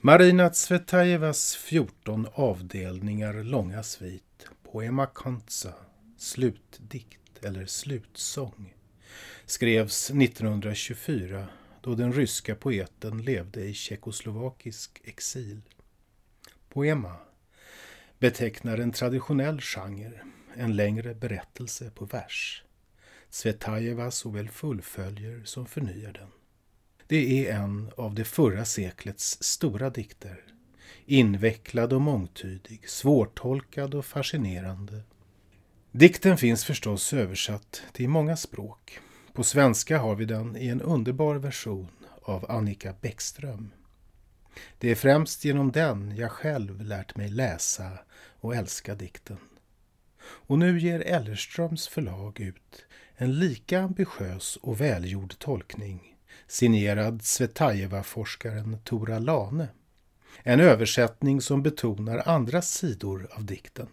Marina Tsvetajevas 14 avdelningar långa svit Poema Kantsa, slutdikt eller slutsång, skrevs 1924 då den ryska poeten levde i tjeckoslovakisk exil. Poema betecknar en traditionell genre, en längre berättelse på vers. Tsvetajeva såväl fullföljer som förnyar den. Det är en av det förra seklets stora dikter. Invecklad och mångtydig, svårtolkad och fascinerande. Dikten finns förstås översatt till många språk. På svenska har vi den i en underbar version av Annika Bäckström. Det är främst genom den jag själv lärt mig läsa och älska dikten. Och nu ger Ellerströms förlag ut en lika ambitiös och välgjord tolkning signerad Svetajeva-forskaren Tora Lane. En översättning som betonar andra sidor av dikten.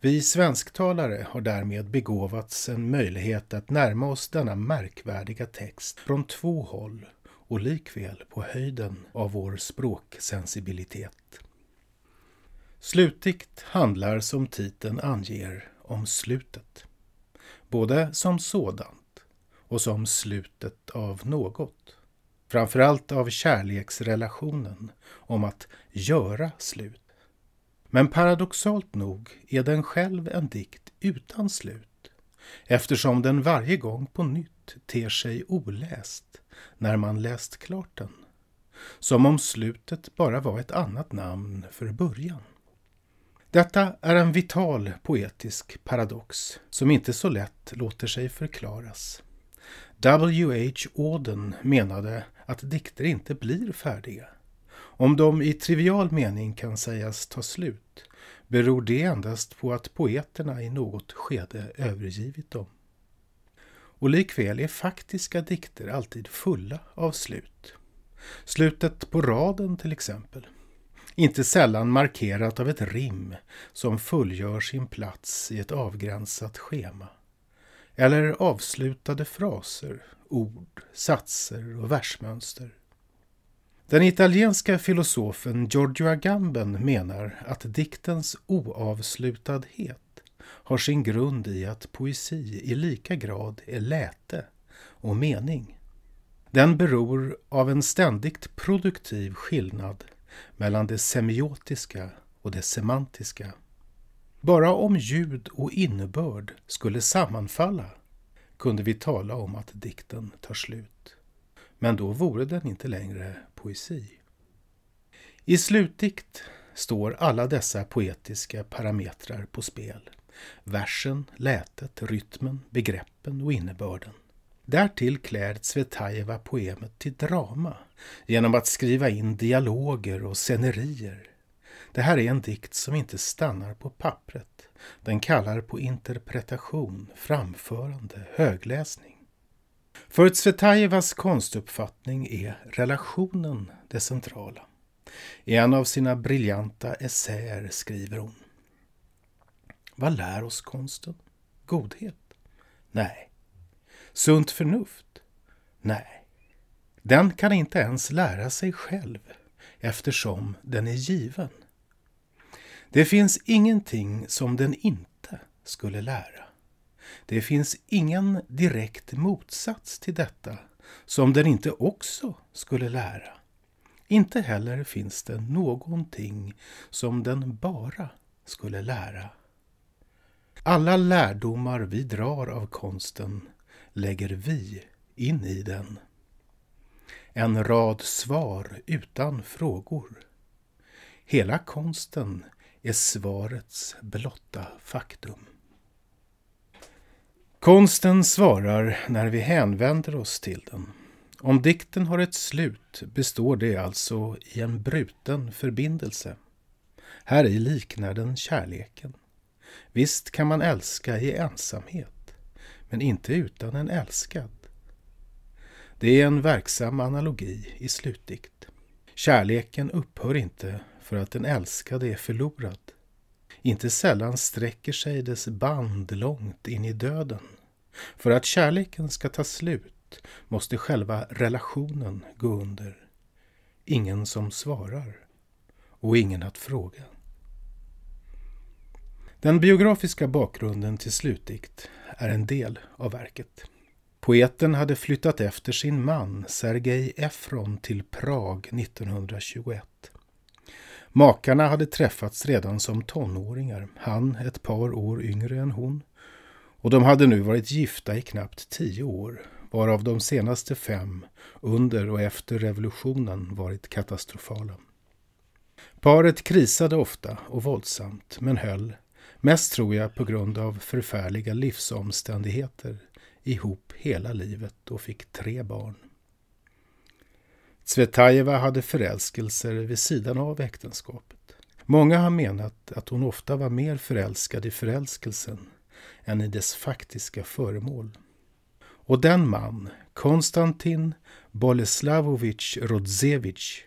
Vi svensktalare har därmed begåvats en möjlighet att närma oss denna märkvärdiga text från två håll och likväl på höjden av vår språksensibilitet. Slutdikt handlar som titeln anger om slutet. Både som sådant och som slutet av något. Framförallt av kärleksrelationen, om att göra slut. Men paradoxalt nog är den själv en dikt utan slut eftersom den varje gång på nytt ter sig oläst när man läst klart den. Som om slutet bara var ett annat namn för början. Detta är en vital poetisk paradox som inte så lätt låter sig förklaras. W.H. Auden menade att dikter inte blir färdiga. Om de i trivial mening kan sägas ta slut beror det endast på att poeterna i något skede övergivit dem. Och likväl är faktiska dikter alltid fulla av slut. Slutet på raden till exempel. Inte sällan markerat av ett rim som fullgör sin plats i ett avgränsat schema eller avslutade fraser, ord, satser och versmönster. Den italienska filosofen Giorgio Agamben menar att diktens oavslutadhet har sin grund i att poesi i lika grad är läte och mening. Den beror av en ständigt produktiv skillnad mellan det semiotiska och det semantiska. Bara om ljud och innebörd skulle sammanfalla kunde vi tala om att dikten tar slut. Men då vore den inte längre poesi. I slutdikt står alla dessa poetiska parametrar på spel. Versen, lätet, rytmen, begreppen och innebörden. Därtill klär Tsvetajeva poemet till drama genom att skriva in dialoger och scenerier det här är en dikt som inte stannar på pappret. Den kallar på interpretation, framförande, högläsning. För Tsvetajevas konstuppfattning är relationen det centrala. I en av sina briljanta essäer skriver hon Vad lär oss konsten? Godhet? Nej. Sunt förnuft? Nej. Den kan inte ens lära sig själv eftersom den är given. Det finns ingenting som den inte skulle lära. Det finns ingen direkt motsats till detta som den inte också skulle lära. Inte heller finns det någonting som den bara skulle lära. Alla lärdomar vi drar av konsten lägger vi in i den. En rad svar utan frågor. Hela konsten är svarets blotta faktum. Konsten svarar när vi hänvänder oss till den. Om dikten har ett slut består det alltså i en bruten förbindelse. Här i liknar den kärleken. Visst kan man älska i ensamhet, men inte utan en älskad. Det är en verksam analogi i slutdikt. Kärleken upphör inte för att den älskade är förlorad. Inte sällan sträcker sig dess band långt in i döden. För att kärleken ska ta slut måste själva relationen gå under. ingen som svarar och ingen att fråga. Den biografiska bakgrunden till slutdikt är en del av verket. Poeten hade flyttat efter sin man Sergej Efron till Prag 1921. Makarna hade träffats redan som tonåringar, han ett par år yngre än hon. Och de hade nu varit gifta i knappt tio år, varav de senaste fem under och efter revolutionen varit katastrofala. Paret krisade ofta och våldsamt, men höll, mest tror jag på grund av förfärliga livsomständigheter, ihop hela livet och fick tre barn. Tsvetajeva hade förälskelser vid sidan av äktenskapet. Många har menat att hon ofta var mer förälskad i förälskelsen än i dess faktiska föremål. Och den man, Konstantin Boleslavovich Rodzevich,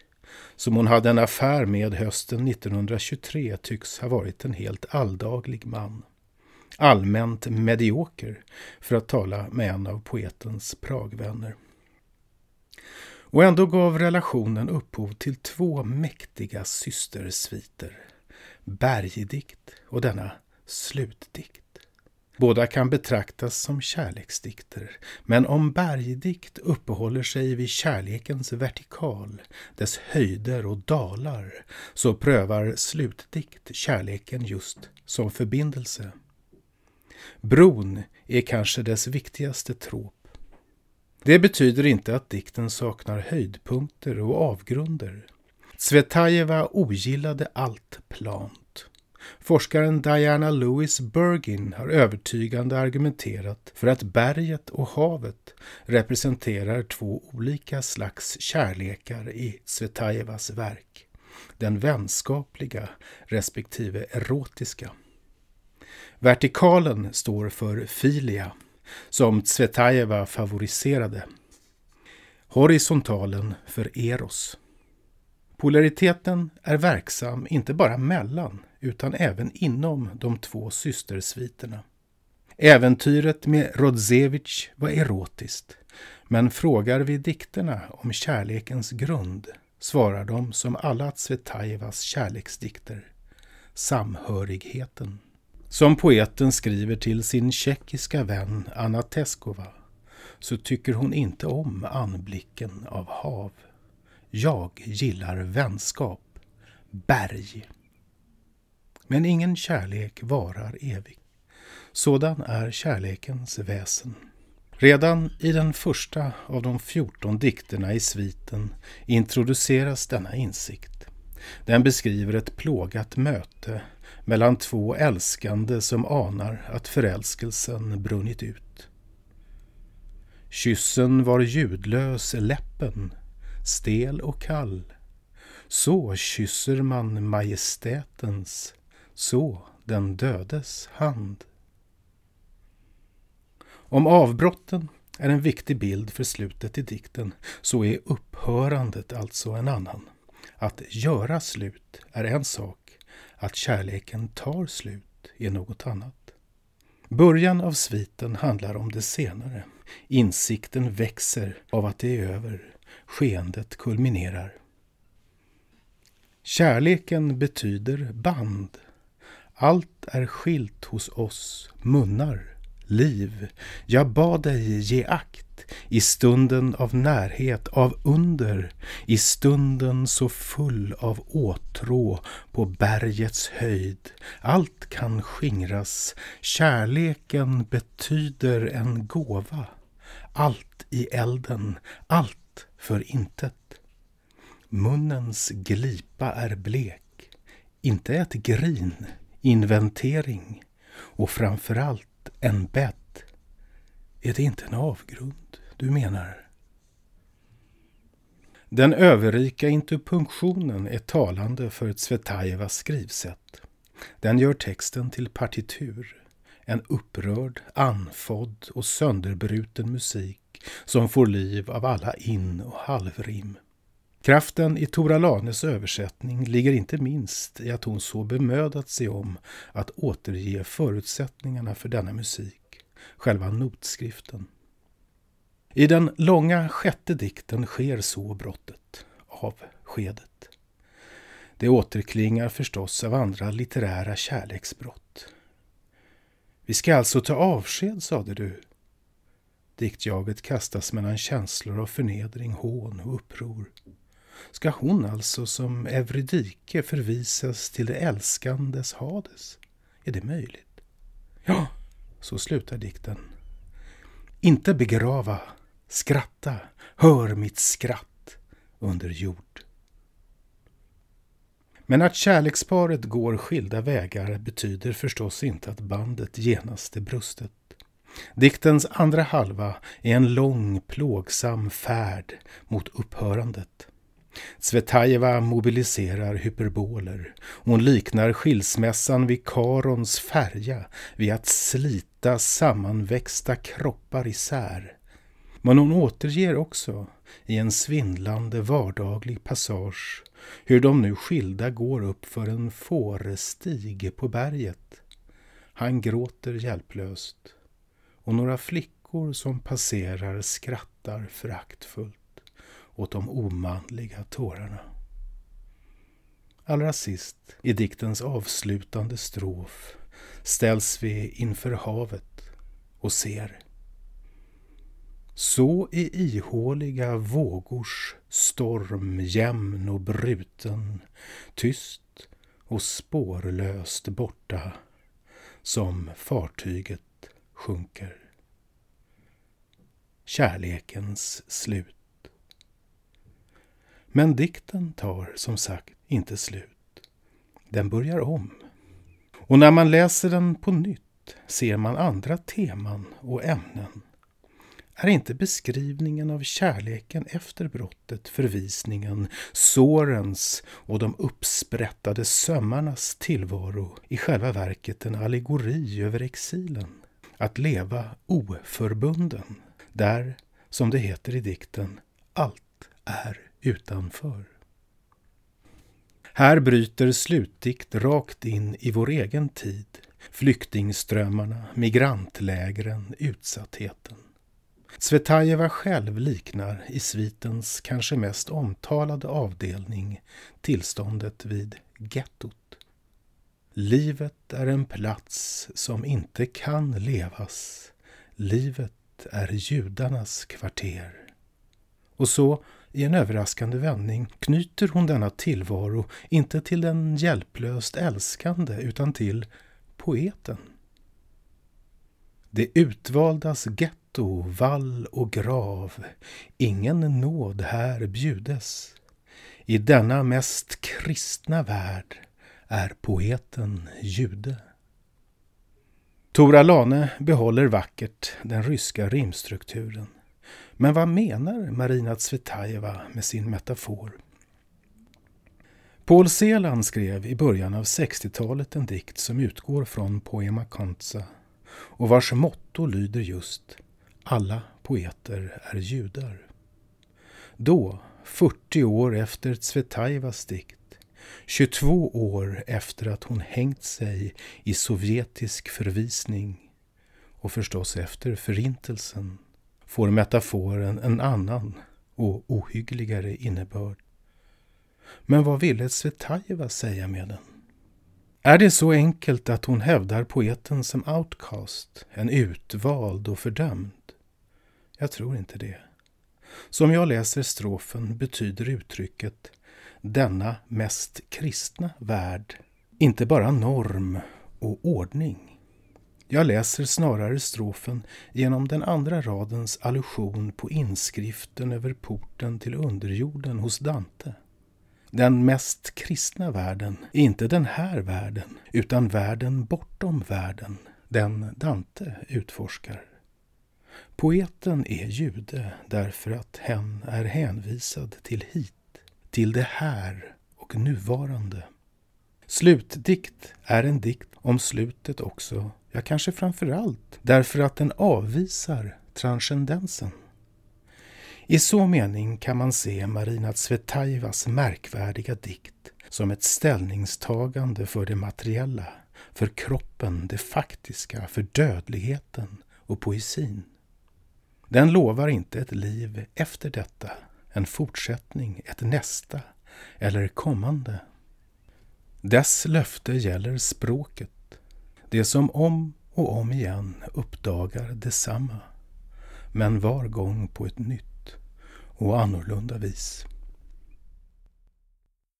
som hon hade en affär med hösten 1923 tycks ha varit en helt alldaglig man. Allmänt medioker, för att tala med en av poetens Pragvänner. Och ändå gav relationen upphov till två mäktiga systersviter. Bergdikt och denna slutdikt. Båda kan betraktas som kärleksdikter, men om bergdikt uppehåller sig vid kärlekens vertikal, dess höjder och dalar, så prövar slutdikt kärleken just som förbindelse. Bron är kanske dess viktigaste trop. Det betyder inte att dikten saknar höjdpunkter och avgrunder. Tsvetajeva ogillade allt plant. Forskaren Diana Lewis Bergin har övertygande argumenterat för att berget och havet representerar två olika slags kärlekar i Tsvetajevas verk. Den vänskapliga respektive erotiska. Vertikalen står för filia, som Tsvetajeva favoriserade. Horisontalen för eros. Polariteten är verksam inte bara mellan utan även inom de två systersviterna. Äventyret med Rodzevich var erotiskt, men frågar vi dikterna om kärlekens grund svarar de som alla Tsvetajevas kärleksdikter, samhörigheten. Som poeten skriver till sin tjeckiska vän Anna Teskova så tycker hon inte om anblicken av hav. Jag gillar vänskap, berg. Men ingen kärlek varar evigt. Sådan är kärlekens väsen. Redan i den första av de fjorton dikterna i sviten introduceras denna insikt. Den beskriver ett plågat möte mellan två älskande som anar att förälskelsen brunnit ut. Kyssen var ljudlös läppen, stel och kall. Så kysser man majestätens, så den dödes hand. Om avbrotten är en viktig bild för slutet i dikten så är upphörandet alltså en annan. Att göra slut är en sak, att kärleken tar slut är något annat. Början av sviten handlar om det senare. Insikten växer av att det är över. Skeendet kulminerar. Kärleken betyder band. Allt är skilt hos oss munnar, liv. Jag bad dig ge akt i stunden av närhet, av under, i stunden så full av åtrå på bergets höjd. Allt kan skingras, kärleken betyder en gåva. Allt i elden, allt för intet. Munnens glipa är blek, inte ett grin, inventering och framförallt en bädd. Är det inte en avgrund du menar? Den överrika interpunktionen är talande för Tsvetajevas skrivsätt. Den gör texten till partitur. En upprörd, anfodd och sönderbruten musik som får liv av alla in och halvrim. Kraften i Tora Lanes översättning ligger inte minst i att hon så bemödat sig om att återge förutsättningarna för denna musik, själva notskriften. I den långa sjätte dikten sker så brottet av skedet. Det återklingar förstås av andra litterära kärleksbrott. Vi ska alltså ta avsked, sade du. Diktjaget kastas mellan känslor av förnedring, hån och uppror. Ska hon alltså som Eurydike förvisas till det älskandes Hades? Är det möjligt? Ja, så slutar dikten. Inte begrava, skratta, hör mitt skratt under jord. Men att kärleksparet går skilda vägar betyder förstås inte att bandet genast är brustet. Diktens andra halva är en lång plågsam färd mot upphörandet. Svetajeva mobiliserar hyperboler. Hon liknar skilsmässan vid Karons färja vid att slita sammanväxta kroppar isär. Men hon återger också i en svindlande vardaglig passage hur de nu skilda går upp för en fårestig på berget. Han gråter hjälplöst och några flickor som passerar skrattar föraktfullt åt de omanliga tårarna. Allra sist, i diktens avslutande strof, ställs vi inför havet och ser. Så i ihåliga vågors storm jämn och bruten, tyst och spårlöst borta, som fartyget sjunker. Kärlekens slut. Men dikten tar som sagt inte slut. Den börjar om. Och när man läser den på nytt ser man andra teman och ämnen. Är inte beskrivningen av kärleken efter brottet, förvisningen, sårens och de uppsprättade sömmarnas tillvaro i själva verket en allegori över exilen? Att leva oförbunden, där, som det heter i dikten, allt är utanför. Här bryter slutdikt rakt in i vår egen tid, flyktingströmmarna, migrantlägren, utsattheten. Svetajeva själv liknar i svitens kanske mest omtalade avdelning tillståndet vid gettot. Livet är en plats som inte kan levas. Livet är judarnas kvarter. Och så i en överraskande vändning knyter hon denna tillvaro inte till den hjälplöst älskande utan till poeten. Det utvaldas getto, vall och grav, ingen nåd här bjudes. I denna mest kristna värld är poeten jude. Tora Lane behåller vackert den ryska rimstrukturen. Men vad menar Marina Tsvetajeva med sin metafor? Paul Celan skrev i början av 60-talet en dikt som utgår från Poema Kontsa och vars motto lyder just alla poeter är judar. Då, 40 år efter Tsvetajevas dikt, 22 år efter att hon hängt sig i sovjetisk förvisning och förstås efter förintelsen får metaforen en annan och ohyggligare innebörd. Men vad ville Tsvetajeva säga med den? Är det så enkelt att hon hävdar poeten som outcast, en utvald och fördömd? Jag tror inte det. Som jag läser strofen betyder uttrycket denna mest kristna värld inte bara norm och ordning jag läser snarare strofen genom den andra radens allusion på inskriften över porten till underjorden hos Dante. Den mest kristna världen är inte den här världen, utan världen bortom världen, den Dante utforskar. Poeten är jude därför att hen är hänvisad till hit, till det här och nuvarande. Slutdikt är en dikt om slutet också Ja, kanske framför allt därför att den avvisar transcendensen. I så mening kan man se Marina Tsvetajevas märkvärdiga dikt som ett ställningstagande för det materiella, för kroppen, det faktiska, för dödligheten och poesin. Den lovar inte ett liv efter detta, en fortsättning, ett nästa, eller kommande. Dess löfte gäller språket, det som om och om igen uppdagar detsamma, men var gång på ett nytt och annorlunda vis.